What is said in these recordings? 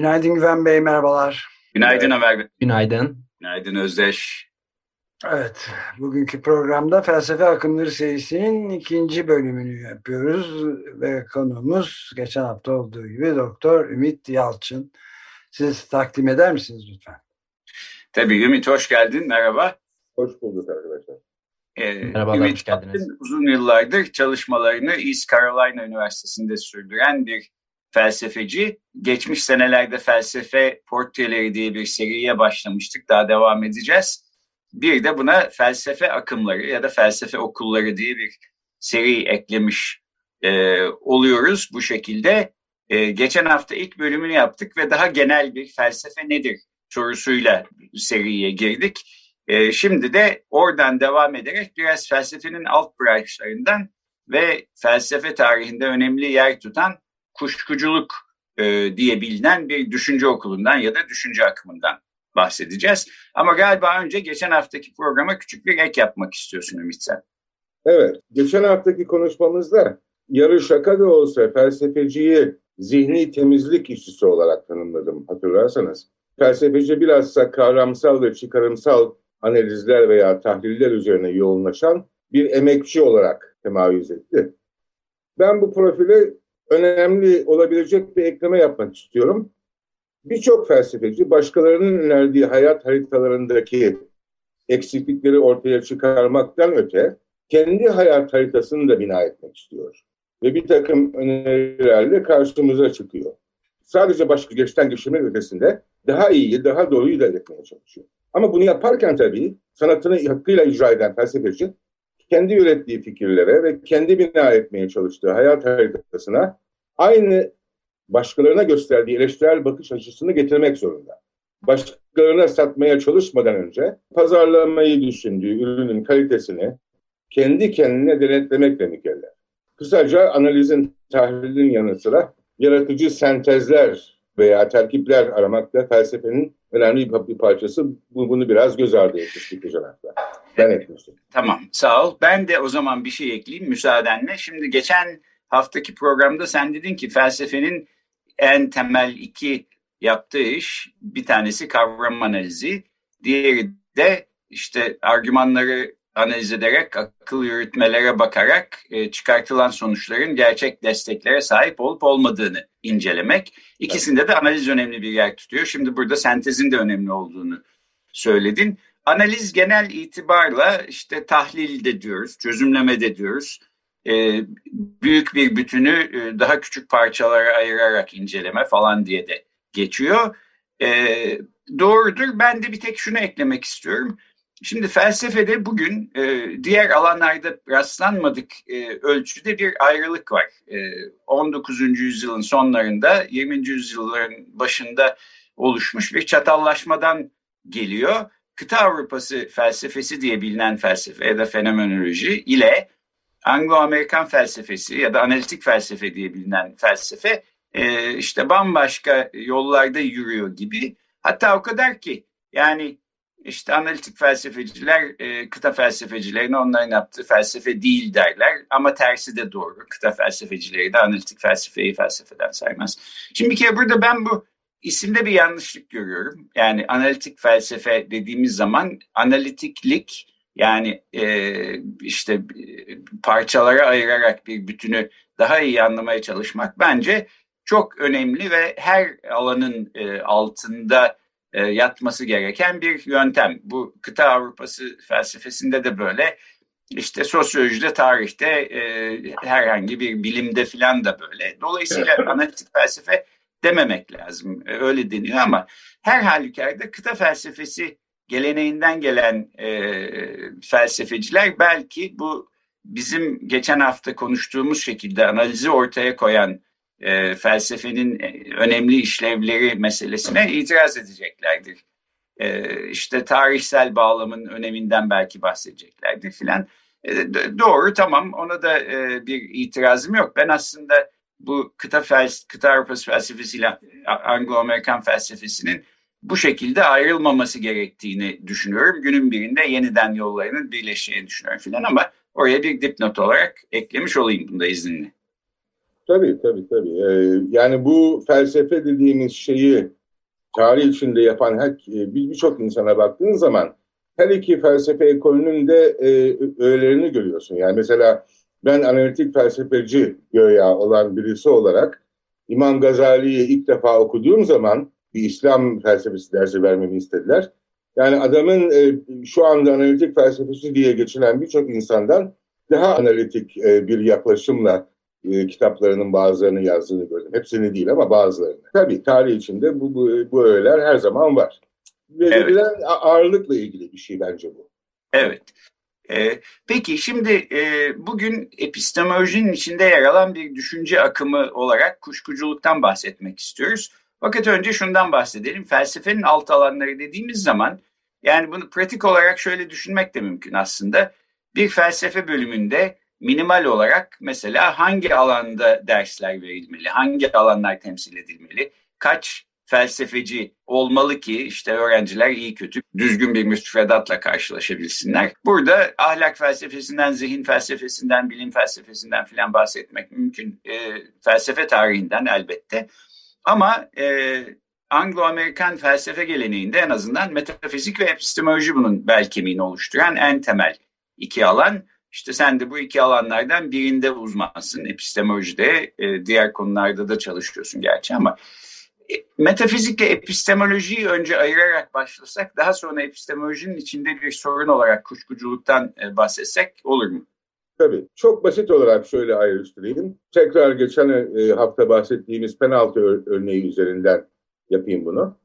Günaydın Güven Bey, merhabalar. Günaydın Ömer. Günaydın. Günaydın Özdeş. Evet, bugünkü programda Felsefe Akımları serisinin ikinci bölümünü yapıyoruz ve konuğumuz geçen hafta olduğu gibi Doktor Ümit Yalçın. Siz takdim eder misiniz lütfen? Tabii Ümit hoş geldin, merhaba. Hoş bulduk arkadaşlar. Ee, Merhabalar, Ümit hoş geldiniz. uzun yıllardır çalışmalarını East Carolina Üniversitesi'nde sürdüren bir felsefeci. Geçmiş senelerde felsefe portreleri diye bir seriye başlamıştık. Daha devam edeceğiz. Bir de buna felsefe akımları ya da felsefe okulları diye bir seri eklemiş e, oluyoruz bu şekilde. E, geçen hafta ilk bölümünü yaptık ve daha genel bir felsefe nedir sorusuyla seriye girdik. E, şimdi de oradan devam ederek biraz felsefenin alt branşlarından ve felsefe tarihinde önemli yer tutan kuşkuculuk e, diye bilinen bir düşünce okulundan ya da düşünce akımından bahsedeceğiz. Ama galiba önce geçen haftaki programa küçük bir ek yapmak istiyorsun Ümit sen. Evet, geçen haftaki konuşmamızda yarı şaka da olsa felsefeciyi zihni temizlik işçisi olarak tanımladım hatırlarsanız. Felsefeci bilhassa kavramsal ve çıkarımsal analizler veya tahliller üzerine yoğunlaşan bir emekçi olarak temayüz etti. Ben bu profile önemli olabilecek bir ekleme yapmak istiyorum. Birçok felsefeci başkalarının önerdiği hayat haritalarındaki eksiklikleri ortaya çıkarmaktan öte kendi hayat haritasını da bina etmek istiyor. Ve bir takım önerilerle karşımıza çıkıyor. Sadece başka geçten geçirmek ötesinde daha iyiyi, daha doğruyu da etmeye çalışıyor. Ama bunu yaparken tabii sanatını hakkıyla icra eden felsefeci kendi ürettiği fikirlere ve kendi bina etmeye çalıştığı hayat haritasına aynı başkalarına gösterdiği eleştirel bakış açısını getirmek zorunda. Başkalarına satmaya çalışmadan önce pazarlamayı düşündüğü ürünün kalitesini kendi kendine denetlemekle mükellef. Kısaca analizin, tahlilin yanı sıra yaratıcı sentezler veya terkipler aramak da felsefenin önemli bir parçası. Bunu biraz göz ardı etmiştik hafta. Ben etmiştim. Tamam sağ ol. Ben de o zaman bir şey ekleyeyim müsaadenle. Şimdi geçen haftaki programda sen dedin ki felsefenin en temel iki yaptığı iş bir tanesi kavram analizi. Diğeri de işte argümanları analiz ederek, akıl yürütmelere bakarak e, çıkartılan sonuçların gerçek desteklere sahip olup olmadığını incelemek. İkisinde de analiz önemli bir yer tutuyor. Şimdi burada sentezin de önemli olduğunu söyledin. Analiz genel itibarla işte tahlil de diyoruz, çözümleme de diyoruz. E, büyük bir bütünü e, daha küçük parçalara ayırarak inceleme falan diye de geçiyor. E, doğrudur. Ben de bir tek şunu eklemek istiyorum. Şimdi felsefede bugün e, diğer alanlarda rastlanmadık e, ölçüde bir ayrılık var. E, 19. yüzyılın sonlarında 20. yüzyılların başında oluşmuş bir çatallaşmadan geliyor. Kıta Avrupası felsefesi diye bilinen felsefe ya da fenomenoloji ile Anglo-Amerikan felsefesi ya da analitik felsefe diye bilinen felsefe e, işte bambaşka yollarda yürüyor gibi. Hatta o kadar ki yani işte analitik felsefeciler e, kıta felsefecilerine onların yaptığı felsefe değil derler ama tersi de doğru. Kıta felsefecileri de analitik felsefeyi felsefeden saymaz. Şimdi bir kere burada ben bu isimde bir yanlışlık görüyorum. Yani analitik felsefe dediğimiz zaman analitiklik yani e, işte parçalara ayırarak bir bütünü daha iyi anlamaya çalışmak bence çok önemli ve her alanın e, altında e, yatması gereken bir yöntem. Bu kıta Avrupası felsefesinde de böyle. İşte sosyolojide, tarihte, e, herhangi bir bilimde filan da böyle. Dolayısıyla analitik felsefe dememek lazım. E, öyle deniyor ama her halükarda kıta felsefesi geleneğinden gelen e, felsefeciler belki bu bizim geçen hafta konuştuğumuz şekilde analizi ortaya koyan e, felsefenin önemli işlevleri meselesine itiraz edeceklerdir. E, işte tarihsel bağlamın öneminden belki bahsedeceklerdir filan. E, doğru tamam ona da e, bir itirazım yok. Ben aslında bu kıta, fels kıta Avrupası felsefesiyle Anglo-Amerikan felsefesinin bu şekilde ayrılmaması gerektiğini düşünüyorum. Günün birinde yeniden yollarının birleşeceğini düşünüyorum filan ama oraya bir dipnot olarak eklemiş olayım bunda izninle. Tabii tabii tabii. Ee, yani bu felsefe dediğimiz şeyi tarih içinde yapan her e, birçok insana baktığın zaman her iki felsefe ekolünün de e, öğelerini görüyorsun. Yani mesela ben analitik felsefeci göya olan birisi olarak İmam Gazali'yi ilk defa okuduğum zaman bir İslam felsefesi dersi vermemi istediler. Yani adamın e, şu anda analitik felsefesi diye geçilen birçok insandan daha analitik e, bir yaklaşımla e, kitaplarının bazılarını yazdığını gördüm. Hepsini değil ama bazılarını. Tabii tarih içinde bu, bu, bu öğeler her zaman var. Verilen evet. ağırlıkla ilgili bir şey bence bu. Evet. Ee, peki şimdi e, bugün epistemolojinin içinde yer alan bir düşünce akımı olarak kuşkuculuktan bahsetmek istiyoruz. Fakat önce şundan bahsedelim. Felsefenin alt alanları dediğimiz zaman yani bunu pratik olarak şöyle düşünmek de mümkün aslında. Bir felsefe bölümünde minimal olarak mesela hangi alanda dersler verilmeli, hangi alanlar temsil edilmeli, kaç felsefeci olmalı ki işte öğrenciler iyi kötü düzgün bir müstefedatla karşılaşabilsinler. Burada ahlak felsefesinden, zihin felsefesinden, bilim felsefesinden filan bahsetmek mümkün. E, felsefe tarihinden elbette. Ama e, Anglo-Amerikan felsefe geleneğinde en azından metafizik ve epistemoloji bunun bel kemiğini oluşturan en temel iki alan. İşte sen de bu iki alanlardan birinde uzmansın. Epistemolojide, e, diğer konularda da çalışıyorsun gerçi ama e, metafizikle epistemolojiyi önce ayırarak başlasak, daha sonra epistemolojinin içinde bir sorun olarak kuşkuculuktan e, bahsetsek olur mu? Tabii. Çok basit olarak şöyle ayrıştırayım. Tekrar geçen e, hafta bahsettiğimiz penaltı örneği üzerinden yapayım bunu.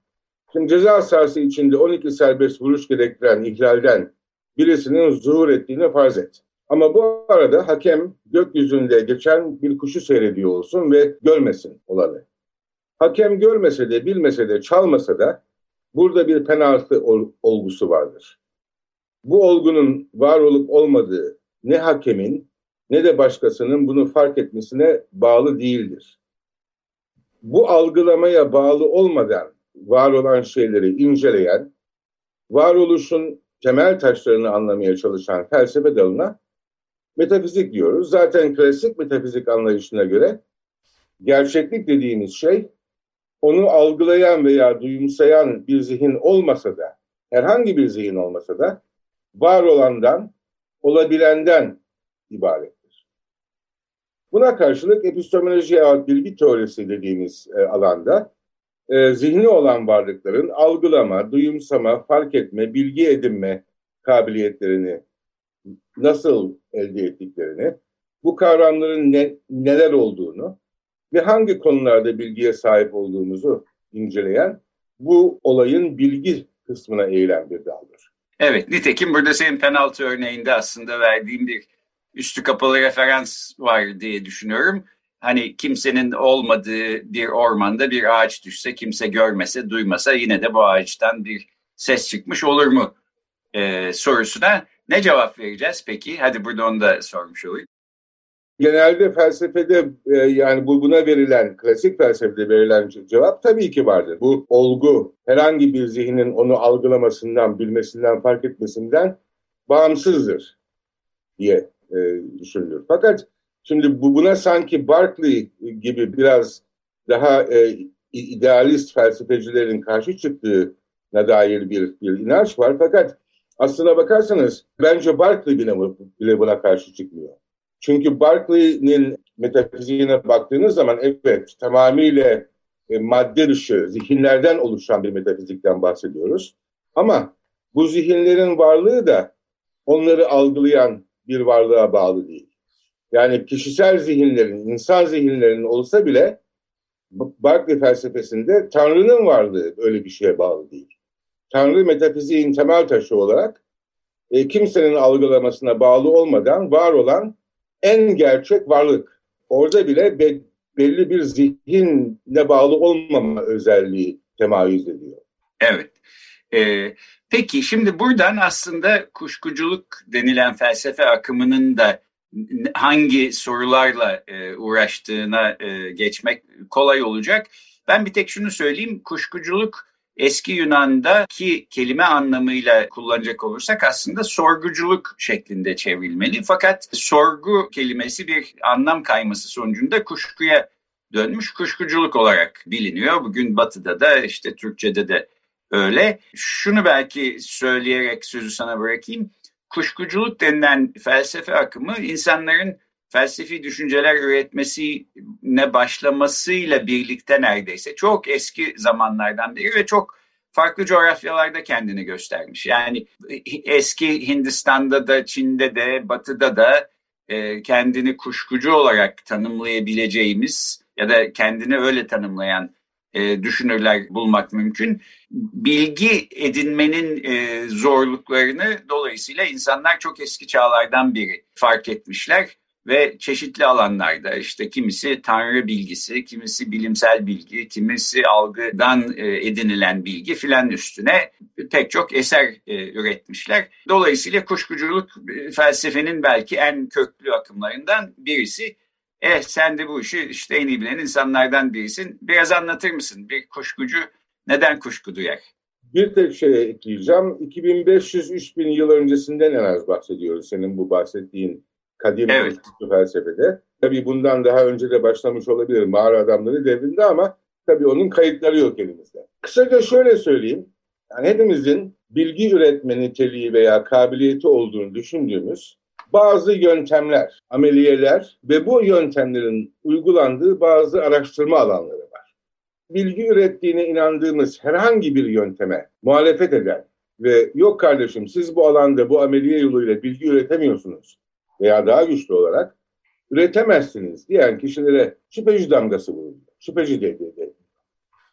Şimdi ceza sahası içinde 12 serbest vuruş gerektiren ihlalden birisinin zuhur ettiğini farz et. Ama bu arada hakem gökyüzünde geçen bir kuşu seyrediyor olsun ve görmesin olanı. Hakem görmese de bilmese de çalmasa da burada bir penaltı olgusu vardır. Bu olgunun var olup olmadığı ne hakemin ne de başkasının bunu fark etmesine bağlı değildir. Bu algılamaya bağlı olmadan var olan şeyleri inceleyen, varoluşun temel taşlarını anlamaya çalışan felsefe dalına metafizik diyoruz. Zaten klasik metafizik anlayışına göre gerçeklik dediğimiz şey onu algılayan veya duyumsayan bir zihin olmasa da, herhangi bir zihin olmasa da var olandan olabilenden ibarettir. Buna karşılık epistemoloji ya bilgi teorisi dediğimiz e, alanda e, zihni olan varlıkların algılama, duyumsama, fark etme, bilgi edinme kabiliyetlerini nasıl elde ettiklerini, bu kavramların ne, neler olduğunu ve hangi konularda bilgiye sahip olduğumuzu inceleyen bu olayın bilgi kısmına eğilen bir daldır. Evet, nitekim burada senin penaltı örneğinde aslında verdiğim bir üstü kapalı referans var diye düşünüyorum. Hani kimsenin olmadığı bir ormanda bir ağaç düşse, kimse görmese, duymasa yine de bu ağaçtan bir ses çıkmış olur mu ee, sorusuna ne cevap vereceğiz peki? Hadi burada onu da sormuş olayım. Genelde felsefede e, yani bu buna verilen, klasik felsefede verilen cevap tabii ki vardır. Bu olgu herhangi bir zihnin onu algılamasından, bilmesinden, fark etmesinden bağımsızdır diye e, düşünülür. Fakat şimdi bu buna sanki Berkeley gibi biraz daha e, idealist felsefecilerin karşı çıktığına dair bir, bir inanç var. Fakat aslına bakarsanız bence Berkeley bile, bile buna karşı çıkmıyor. Çünkü Berkeley'nin metafiziğine baktığınız zaman evet tamamıyla e, madde dışı zihinlerden oluşan bir metafizikten bahsediyoruz. Ama bu zihinlerin varlığı da onları algılayan bir varlığa bağlı değil. Yani kişisel zihinlerin, insan zihinlerinin olsa bile Berkeley felsefesinde Tanrı'nın varlığı öyle bir şeye bağlı değil. Tanrı metafiziğin temel taşı olarak e, kimsenin algılamasına bağlı olmadan var olan en gerçek varlık. Orada bile be, belli bir zihinle bağlı olmama özelliği temayüz ediyor. Evet. Ee, peki şimdi buradan aslında kuşkuculuk denilen felsefe akımının da hangi sorularla e, uğraştığına e, geçmek kolay olacak. Ben bir tek şunu söyleyeyim. Kuşkuculuk eski Yunan'daki kelime anlamıyla kullanacak olursak aslında sorguculuk şeklinde çevrilmeli. Fakat sorgu kelimesi bir anlam kayması sonucunda kuşkuya dönmüş kuşkuculuk olarak biliniyor. Bugün Batı'da da işte Türkçe'de de öyle. Şunu belki söyleyerek sözü sana bırakayım. Kuşkuculuk denilen felsefe akımı insanların felsefi düşünceler üretmesine başlamasıyla birlikte neredeyse çok eski zamanlardan beri ve çok farklı coğrafyalarda kendini göstermiş. Yani eski Hindistan'da da, Çin'de de, Batı'da da e, kendini kuşkucu olarak tanımlayabileceğimiz ya da kendini öyle tanımlayan e, düşünürler bulmak mümkün. Bilgi edinmenin e, zorluklarını dolayısıyla insanlar çok eski çağlardan beri fark etmişler ve çeşitli alanlarda işte kimisi tanrı bilgisi, kimisi bilimsel bilgi, kimisi algıdan e, edinilen bilgi filan üstüne pek çok eser e, üretmişler. Dolayısıyla kuşkuculuk e, felsefenin belki en köklü akımlarından birisi. Eh sen de bu işi işte en iyi bilen insanlardan birisin. Biraz anlatır mısın? Bir kuşkucu neden kuşku duyar? Bir tek şey ekleyeceğim. 2500-3000 yıl öncesinden en az bahsediyoruz senin bu bahsettiğin kadim evet. felsefede. Tabii bundan daha önce de başlamış olabilir mağara adamları devrinde ama tabii onun kayıtları yok elimizde. Kısaca şöyle söyleyeyim. Yani hepimizin bilgi üretme niteliği veya kabiliyeti olduğunu düşündüğümüz bazı yöntemler, ameliyeler ve bu yöntemlerin uygulandığı bazı araştırma alanları var. Bilgi ürettiğine inandığımız herhangi bir yönteme muhalefet eden ve yok kardeşim siz bu alanda bu ameliye yoluyla bilgi üretemiyorsunuz veya daha güçlü olarak üretemezsiniz diyen kişilere şüpheci damgası vuruluyor. Şüpheci devri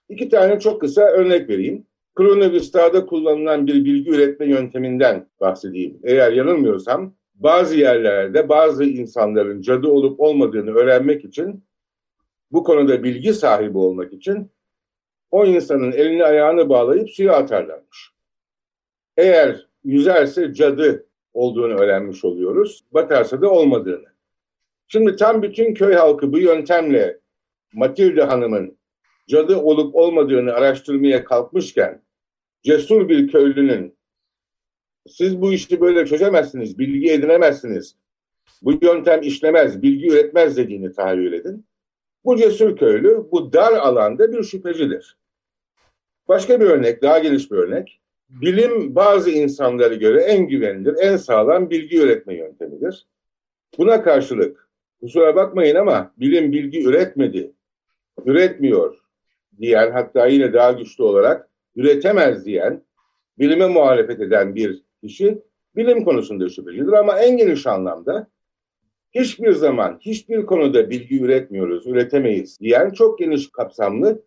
İki tane çok kısa örnek vereyim. Kronovista'da kullanılan bir bilgi üretme yönteminden bahsedeyim. Eğer yanılmıyorsam bazı yerlerde bazı insanların cadı olup olmadığını öğrenmek için bu konuda bilgi sahibi olmak için o insanın elini ayağını bağlayıp suya atarlarmış. Eğer yüzerse cadı olduğunu öğrenmiş oluyoruz. Batarsa da olmadığını. Şimdi tam bütün köy halkı bu yöntemle Matilde Hanım'ın cadı olup olmadığını araştırmaya kalkmışken cesur bir köylünün siz bu işi böyle çözemezsiniz, bilgi edinemezsiniz, bu yöntem işlemez, bilgi üretmez dediğini tahayyül edin. Bu cesur köylü bu dar alanda bir şüphecidir. Başka bir örnek, daha geniş bir örnek bilim bazı insanlara göre en güvenilir, en sağlam bilgi üretme yöntemidir. Buna karşılık kusura bakmayın ama bilim bilgi üretmedi, üretmiyor diyen hatta yine daha güçlü olarak üretemez diyen, bilime muhalefet eden bir kişi bilim konusunda şüphelidir ama en geniş anlamda hiçbir zaman hiçbir konuda bilgi üretmiyoruz, üretemeyiz diyen çok geniş kapsamlı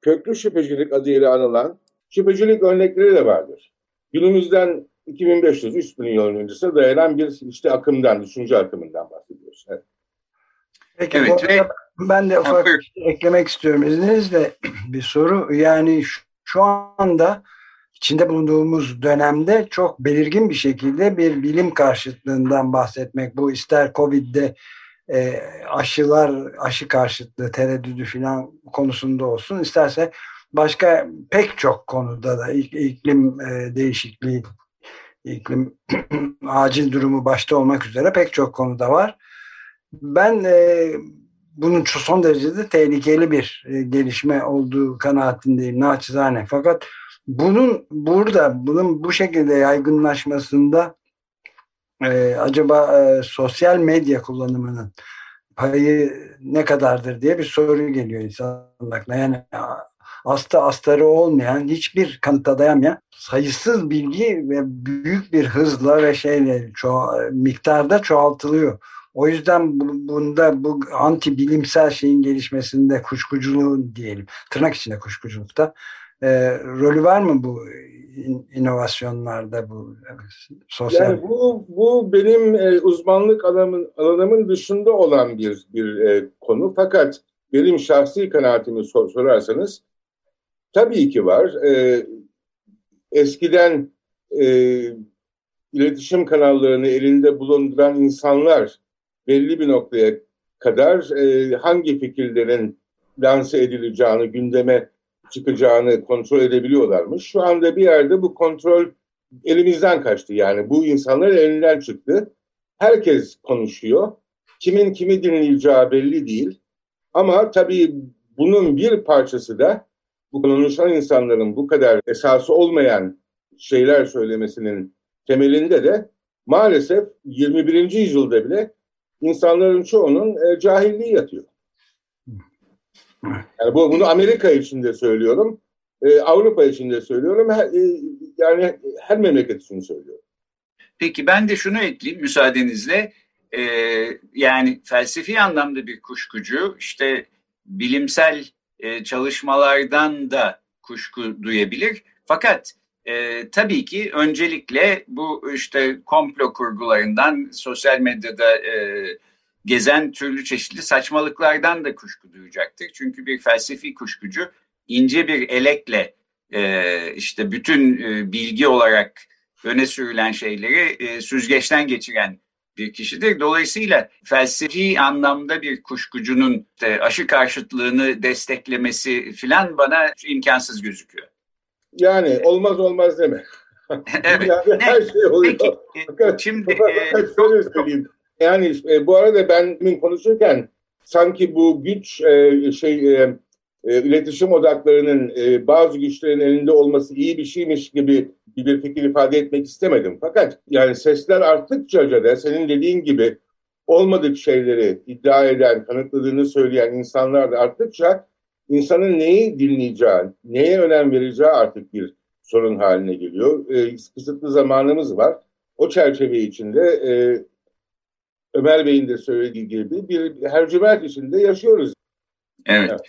köklü şüphecilik adıyla anılan Şüphecilik örnekleri de vardır. Günümüzden 2500-3000 yıl öncesine dayanan bir işte akımdan, düşünce akımından bahsediyoruz. Evet. Peki evet, ve... ben de ufak bir şey eklemek istiyorum izninizle bir soru. Yani şu, şu anda içinde bulunduğumuz dönemde çok belirgin bir şekilde bir bilim karşıtlığından bahsetmek. Bu ister Covid'de e, aşılar, aşı karşıtlığı, tereddüdü falan konusunda olsun, isterse başka pek çok konuda da iklim e, değişikliği, iklim acil durumu başta olmak üzere pek çok konuda var. Ben e, bunun son derecede tehlikeli bir e, gelişme olduğu kanaatindeyim naçizane. Fakat bunun burada bunun bu şekilde yaygınlaşmasında e, acaba e, sosyal medya kullanımının payı ne kadardır diye bir soru geliyor aklına. Yani hasta astarı olmayan, hiçbir kanıta dayanmayan sayısız bilgi ve büyük bir hızla ve şeyle ço miktarda çoğaltılıyor. O yüzden bu, bunda bu anti bilimsel şeyin gelişmesinde kuşkuculuğun diyelim, tırnak içinde kuşkuculukta e, rolü var mı bu inovasyonlarda bu sosyal? Yani bu bu benim e, uzmanlık alanımın alanımın dışında olan bir bir e, konu fakat benim şahsi kanaatimi sor, sorarsanız tabii ki var. E, eskiden e, iletişim kanallarını elinde bulunduran insanlar belli bir noktaya kadar e, hangi fikirlerin lanse edileceğini, gündeme çıkacağını kontrol edebiliyorlarmış. Şu anda bir yerde bu kontrol elimizden kaçtı yani. Bu insanların elinden çıktı. Herkes konuşuyor. Kimin kimi dinleyeceği belli değil. Ama tabii bunun bir parçası da bu konuşan insanların bu kadar esası olmayan şeyler söylemesinin temelinde de maalesef 21. yüzyılda bile insanların çoğunun e, cahilliği yatıyor. Yani bu, bunu Amerika için de söylüyorum, e, Avrupa için de söylüyorum, her, e, yani her memleket için söylüyorum. Peki ben de şunu ekleyeyim müsaadenizle. Ee, yani felsefi anlamda bir kuşkucu, işte bilimsel e, çalışmalardan da kuşku duyabilir. Fakat e, tabii ki öncelikle bu işte komplo kurgularından, sosyal medyada e, gezen türlü çeşitli saçmalıklardan da kuşku duyacaktır. Çünkü bir felsefi kuşkucu ince bir elekle e, işte bütün e, bilgi olarak öne sürülen şeyleri e, süzgeçten geçiren bir kişidir. Dolayısıyla felsefi anlamda bir kuşkucunun işte aşı karşıtlığını desteklemesi filan bana imkansız gözüküyor. Yani olmaz olmaz deme. evet. Yani her şey oluyor. Peki, fakat, şimdi e, şöyle söyleyeyim. Yani e, bu arada ben min konuşurken sanki bu güç e, şey e, e, iletişim odaklarının e, bazı güçlerin elinde olması iyi bir şeymiş gibi bir fikir ifade etmek istemedim. Fakat yani sesler arttıkça da senin dediğin gibi olmadık şeyleri iddia eden, kanıtladığını söyleyen insanlar da arttıkça insanın neyi dinleyeceği, neye önem vereceği artık bir sorun haline geliyor. E, kısıtlı zamanımız var. O çerçeve içinde e, Ömer Bey'in de söylediği gibi bir hercüment içinde yaşıyoruz. Evet. evet.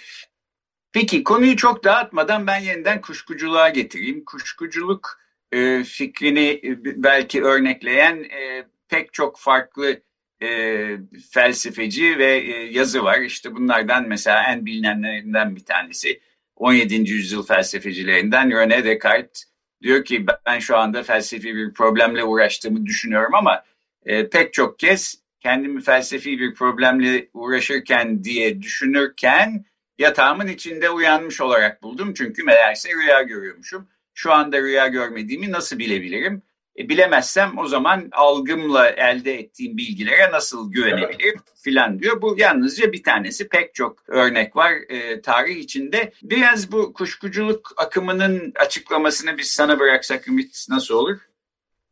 Peki konuyu çok dağıtmadan ben yeniden kuşkuculuğa getireyim. Kuşkuculuk e, fikrini e, belki örnekleyen e, pek çok farklı e, felsefeci ve e, yazı var. İşte bunlardan mesela en bilinenlerinden bir tanesi 17. yüzyıl felsefecilerinden René Descartes diyor ki ben şu anda felsefi bir problemle uğraştığımı düşünüyorum ama e, pek çok kez kendimi felsefi bir problemle uğraşırken diye düşünürken yatağımın içinde uyanmış olarak buldum. Çünkü meğerse rüya görüyormuşum. Şu anda rüya görmediğimi nasıl bilebilirim? E, bilemezsem o zaman algımla elde ettiğim bilgilere nasıl güvenebilirim filan diyor. Bu yalnızca bir tanesi pek çok örnek var e, tarih içinde. Biraz bu kuşkuculuk akımının açıklamasını biz sana bıraksak Ümit nasıl olur?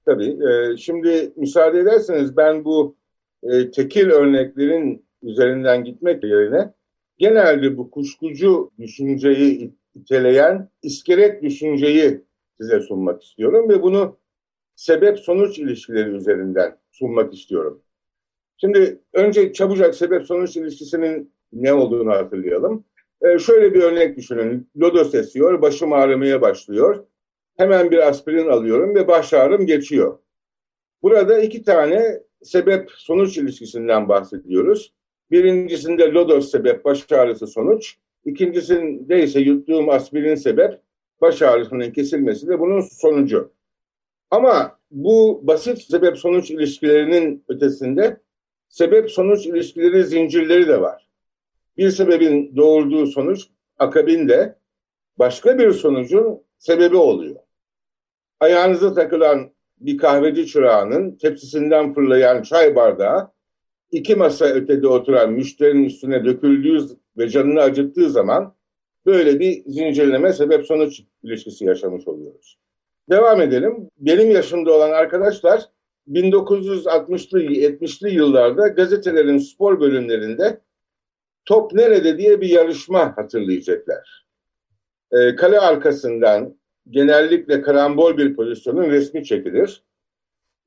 Tabii. E, şimdi müsaade ederseniz ben bu e, tekil örneklerin üzerinden gitmek yerine genelde bu kuşkucu düşünceyi iteleyen iskelet düşünceyi size sunmak istiyorum ve bunu sebep-sonuç ilişkileri üzerinden sunmak istiyorum. Şimdi önce çabucak sebep-sonuç ilişkisinin ne olduğunu hatırlayalım. Ee, şöyle bir örnek düşünün. Lodos esiyor, başım ağrımaya başlıyor. Hemen bir aspirin alıyorum ve baş ağrım geçiyor. Burada iki tane sebep-sonuç ilişkisinden bahsediyoruz. Birincisinde lodos sebep, baş ağrısı sonuç. İkincisinde ise yuttuğum aspirin sebep, baş ağrısının kesilmesi de bunun sonucu. Ama bu basit sebep sonuç ilişkilerinin ötesinde sebep sonuç ilişkileri zincirleri de var. Bir sebebin doğurduğu sonuç akabinde başka bir sonucun sebebi oluyor. Ayağınıza takılan bir kahveci çırağının tepsisinden fırlayan çay bardağı iki masa ötede oturan müşterinin üstüne döküldüğü ve canını acıttığı zaman böyle bir zincirleme sebep sonuç ilişkisi yaşamış oluyoruz. Devam edelim. Benim yaşımda olan arkadaşlar 1960'lı 70'li yıllarda gazetelerin spor bölümlerinde top nerede diye bir yarışma hatırlayacaklar. Ee, kale arkasından genellikle karambol bir pozisyonun resmi çekilir.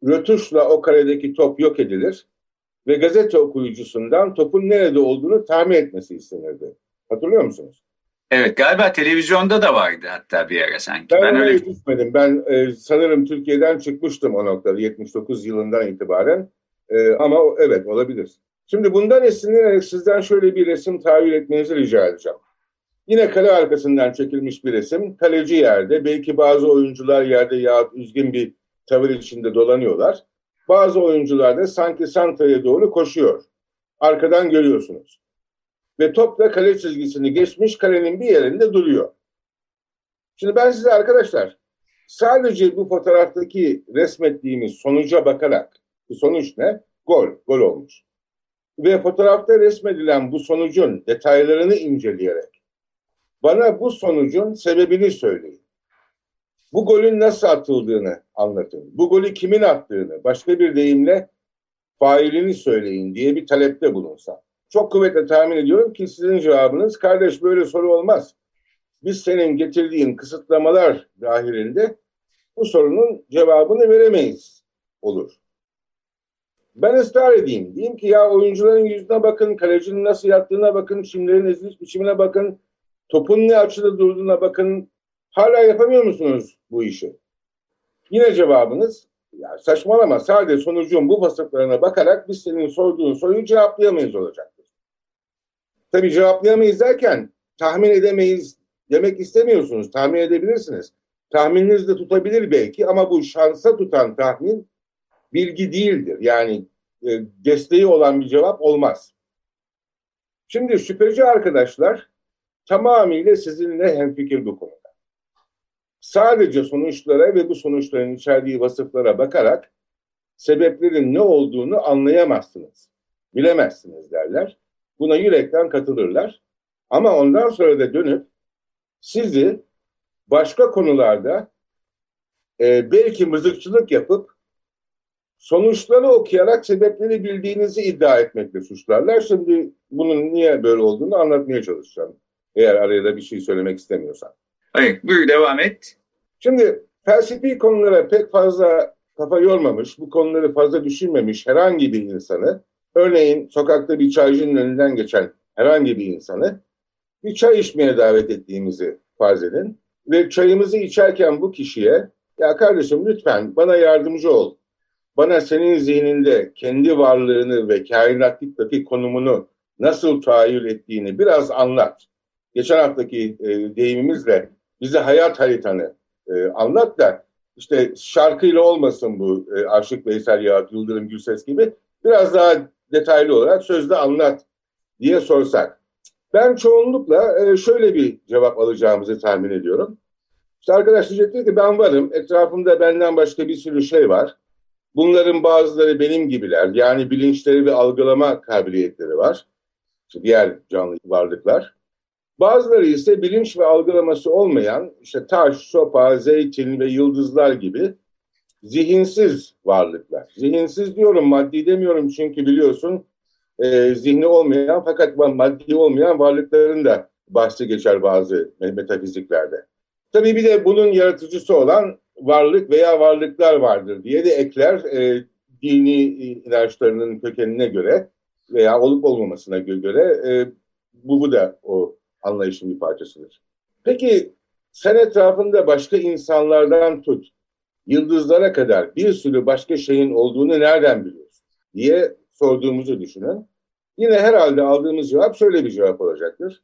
Rötuşla o karedeki top yok edilir ve gazete okuyucusundan topun nerede olduğunu tahmin etmesi istenirdi. Hatırlıyor musunuz? Evet galiba televizyonda da vardı hatta bir ara sanki. Ben, ben öyle yetişmedim. Ben e, sanırım Türkiye'den çıkmıştım o noktada 79 yılından itibaren. E, ama evet olabilir. Şimdi bundan esinlenerek sizden şöyle bir resim tahayyül etmenizi rica edeceğim. Yine kale arkasından çekilmiş bir resim. Kaleci yerde, belki bazı oyuncular yerde yahut üzgün bir tavır içinde dolanıyorlar. Bazı oyuncular da sanki santraya doğru koşuyor. Arkadan görüyorsunuz. Ve top da kale çizgisini geçmiş kalenin bir yerinde duruyor. Şimdi ben size arkadaşlar sadece bu fotoğraftaki resmettiğimiz sonuca bakarak, bu sonuç ne? Gol, gol olmuş. Ve fotoğrafta resmedilen bu sonucun detaylarını inceleyerek bana bu sonucun sebebini söyleyin. Bu golün nasıl atıldığını anlatın. Bu golü kimin attığını, başka bir deyimle failini söyleyin diye bir talepte bulunsa. Çok kuvvetle tahmin ediyorum ki sizin cevabınız kardeş böyle soru olmaz. Biz senin getirdiğin kısıtlamalar dahilinde bu sorunun cevabını veremeyiz olur. Ben ısrar edeyim. Diyeyim ki ya oyuncuların yüzüne bakın, kalecinin nasıl yattığına bakın, çimlerin eziliş biçimine bakın, topun ne açıda durduğuna bakın. Hala yapamıyor musunuz bu işi? Yine cevabınız ya saçmalama sadece sonucun bu basıklarına bakarak biz senin sorduğun soruyu cevaplayamayız olacaktır. Tabii cevaplayamayız derken tahmin edemeyiz demek istemiyorsunuz. Tahmin edebilirsiniz. Tahmininiz de tutabilir belki ama bu şansa tutan tahmin bilgi değildir. Yani e, desteği olan bir cevap olmaz. Şimdi şüpheci arkadaşlar tamamıyla sizinle hemfikir bu konuda. Sadece sonuçlara ve bu sonuçların içerdiği vasıflara bakarak sebeplerin ne olduğunu anlayamazsınız. Bilemezsiniz derler. Buna yürekten katılırlar. Ama ondan sonra da dönüp sizi başka konularda e, belki mızıkçılık yapıp sonuçları okuyarak sebepleri bildiğinizi iddia etmekle suçlarlar. Şimdi bunun niye böyle olduğunu anlatmaya çalışacağım. Eğer araya da bir şey söylemek istemiyorsan. Hayır, buyur devam et. Şimdi felsefi konulara pek fazla kafa yormamış, bu konuları fazla düşünmemiş herhangi bir insanı, örneğin sokakta bir çaycının önünden geçen herhangi bir insanı bir çay içmeye davet ettiğimizi farz edin. Ve çayımızı içerken bu kişiye ya kardeşim lütfen bana yardımcı ol. Bana senin zihninde kendi varlığını ve kainatlıktaki konumunu nasıl tahayyül ettiğini biraz anlat. Geçen haftaki e, deyimimizle bize hayat haritanı e, anlat da işte şarkıyla olmasın bu e, Aşık Veysel Yahut Yıldırım Gülses gibi biraz daha detaylı olarak sözde anlat diye sorsak. Ben çoğunlukla e, şöyle bir cevap alacağımızı tahmin ediyorum. İşte arkadaş diyecektir ki ben varım, etrafımda benden başka bir sürü şey var. Bunların bazıları benim gibiler, yani bilinçleri ve algılama kabiliyetleri var. İşte diğer canlı varlıklar. Bazıları ise bilinç ve algılaması olmayan işte taş, sopa, zeytin ve yıldızlar gibi zihinsiz varlıklar. Zihinsiz diyorum, maddi demiyorum çünkü biliyorsun e, zihni olmayan fakat maddi olmayan varlıkların da bahsi geçer bazı metafiziklerde. Tabii bir de bunun yaratıcısı olan varlık veya varlıklar vardır diye de ekler e, dini inançlarının kökenine göre veya olup olmamasına göre e, bu, bu da o anlayışın bir parçasıdır. Peki sen etrafında başka insanlardan tut, yıldızlara kadar bir sürü başka şeyin olduğunu nereden biliyorsun diye sorduğumuzu düşünün. Yine herhalde aldığımız cevap şöyle bir cevap olacaktır.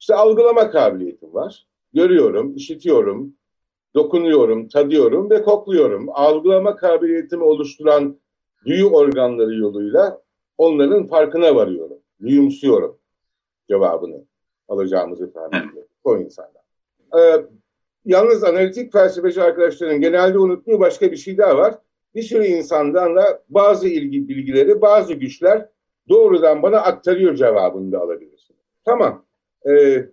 İşte algılama kabiliyetim var. Görüyorum, işitiyorum, dokunuyorum, tadıyorum ve kokluyorum. Algılama kabiliyetimi oluşturan duyu organları yoluyla onların farkına varıyorum. Duyumsuyorum cevabını alacağımızı tahmin ediyorum o insanlar. Ee, yalnız analitik felsefeci arkadaşların genelde unuttuğu başka bir şey daha var. Bir sürü insandan da bazı ilgi bilgileri, bazı güçler doğrudan bana aktarıyor cevabını da alabilirsin. Tamam. Ee,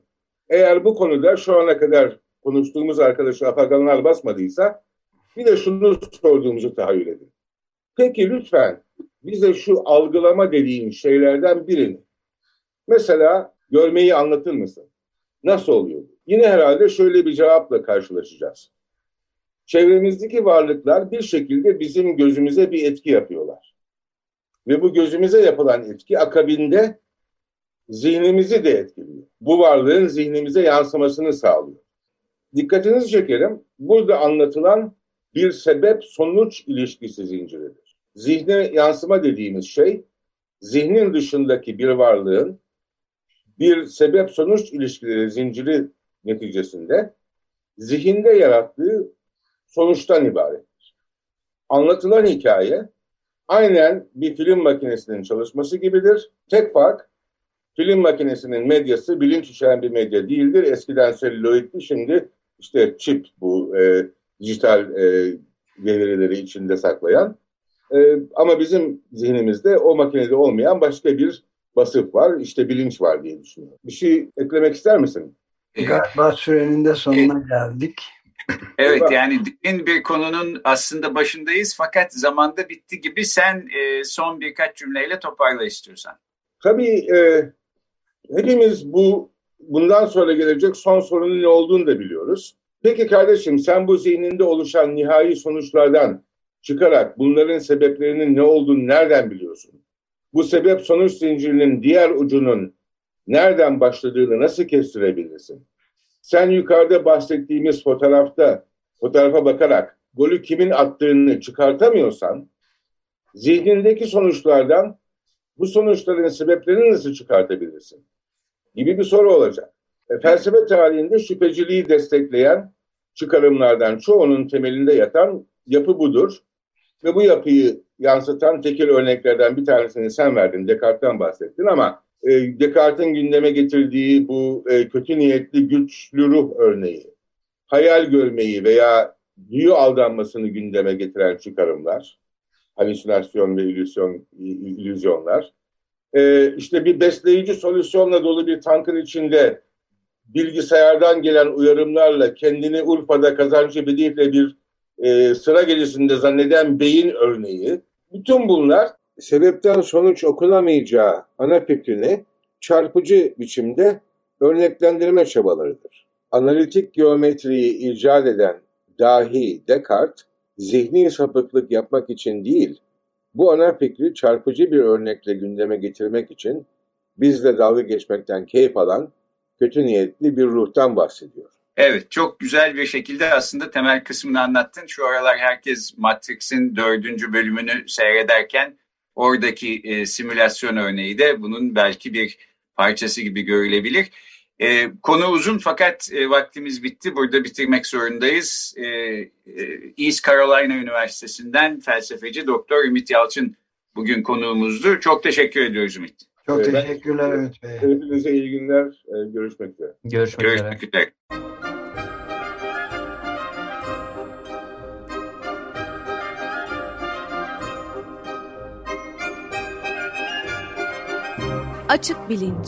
eğer bu konuda şu ana kadar konuştuğumuz arkadaşı afaganlar basmadıysa bir de şunu sorduğumuzu tahayyül edin. Peki lütfen bize şu algılama dediğin şeylerden birini mesela görmeyi anlatır mısın? Nasıl oluyor? Yine herhalde şöyle bir cevapla karşılaşacağız. Çevremizdeki varlıklar bir şekilde bizim gözümüze bir etki yapıyorlar. Ve bu gözümüze yapılan etki akabinde zihnimizi de etkiliyor. Bu varlığın zihnimize yansımasını sağlıyor. Dikkatinizi çekerim. Burada anlatılan bir sebep sonuç ilişkisi zinciridir. Zihne yansıma dediğimiz şey zihnin dışındaki bir varlığın bir sebep sonuç ilişkileri zinciri neticesinde zihinde yarattığı sonuçtan ibarettir. Anlatılan hikaye aynen bir film makinesinin çalışması gibidir. Tek fark film makinesinin medyası bilinç içeren bir medya değildir. Eskiden selüloidti, şimdi işte çip bu e, dijital e, verileri içinde saklayan. E, ama bizim zihnimizde o makinede olmayan başka bir basıp var, işte bilinç var diye düşünüyorum. Bir şey eklemek ister misin? Galiba sürenin de sonuna geldik. Evet yani derin bir konunun aslında başındayız fakat zamanda bitti gibi sen e, son birkaç cümleyle toparla istiyorsan. Tabii e, hepimiz bu bundan sonra gelecek son sorunun ne olduğunu da biliyoruz. Peki kardeşim sen bu zihninde oluşan nihai sonuçlardan çıkarak bunların sebeplerinin ne olduğunu nereden biliyorsun? Bu sebep sonuç zincirinin diğer ucunun nereden başladığını nasıl kestirebilirsin? Sen yukarıda bahsettiğimiz fotoğrafta fotoğrafa bakarak golü kimin attığını çıkartamıyorsan zihnindeki sonuçlardan bu sonuçların sebeplerini nasıl çıkartabilirsin? Gibi bir soru olacak. E, felsefe tarihinde şüpheciliği destekleyen çıkarımlardan çoğunun temelinde yatan yapı budur. Ve bu yapıyı yansıtan tekil örneklerden bir tanesini sen verdin, Descartes'ten bahsettin ama e, Descartes'in gündeme getirdiği bu e, kötü niyetli güçlü ruh örneği, hayal görmeyi veya duyu aldanmasını gündeme getiren çıkarımlar, halüsinasyon ve illüzyon, illüzyonlar, e, işte bir besleyici solüsyonla dolu bir tankın içinde bilgisayardan gelen uyarımlarla kendini Urfa'da kazancı bediyle bir e, sıra gerisinde zanneden beyin örneği. Bütün bunlar sebepten sonuç okunamayacağı ana fikrini çarpıcı biçimde örneklendirme çabalarıdır. Analitik geometriyi icat eden dahi Descartes, zihni sapıklık yapmak için değil, bu ana fikri çarpıcı bir örnekle gündeme getirmek için bizle dalga geçmekten keyif alan kötü niyetli bir ruhtan bahsediyor. Evet çok güzel bir şekilde aslında temel kısmını anlattın. Şu aralar herkes Matrix'in dördüncü bölümünü seyrederken oradaki e, simülasyon örneği de bunun belki bir parçası gibi görülebilir. E, konu uzun fakat e, vaktimiz bitti. Burada bitirmek zorundayız. E, e, East Carolina Üniversitesi'nden felsefeci Doktor Ümit Yalçın bugün konuğumuzdu. Çok teşekkür ediyoruz Ümit. Çok evet, teşekkürler Ümit Bey. Hepinize iyi günler. E, görüşmek üzere. Görüşmek, Görüşmek üzere. üzere. Açık Bilinç